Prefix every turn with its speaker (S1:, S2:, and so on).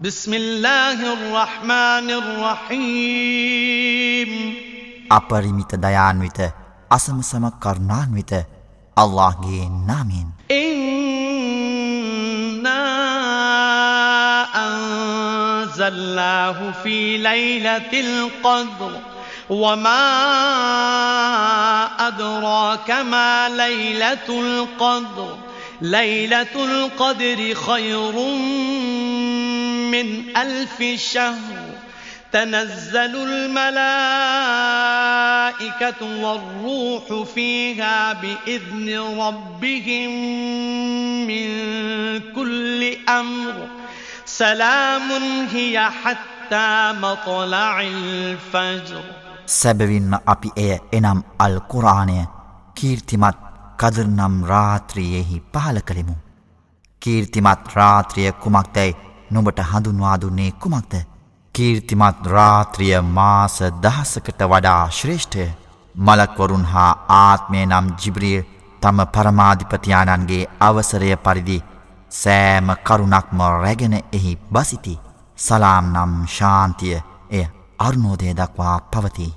S1: بسم الله الرحمن الرحيم
S2: أبرميت ديان ويت أسم سمك كرنان ويت الله جي نامين
S1: إنا أنزلناه في ليلة القدر وما أدراك ما ليلة القدر ليلة القدر خير من ألف شهر تنزل الملائكة والروح فيها بإذن ربهم من كل أمر سلام هي حتى مطلع الفجر
S2: සැබවින්ම අපි එය එනම් අල් කුරාණය කීර්තිමත් කදරනම් රාත්‍රියෙහි පහල කළෙමු. කීර්තිමත් රාත්‍රිය කුමක්දැයි නොබට හඳුන්වාදුන්නේ කුමක්ද. කීර්තිමත් රාත්‍රිය මාස දහසකට වඩා ශ්‍රේෂ්ඨය මලක්වරුන් හා ආත්මය නම් ජිබ්‍රිය තම පරමාධිපතියාණන්ගේ අවසරය පරිදි සෑම කරුණක්ම රැගෙන එහි බසිති සලාම් නම් ශාන්තිය එය අර්නෝදය දක්වා පවතිී.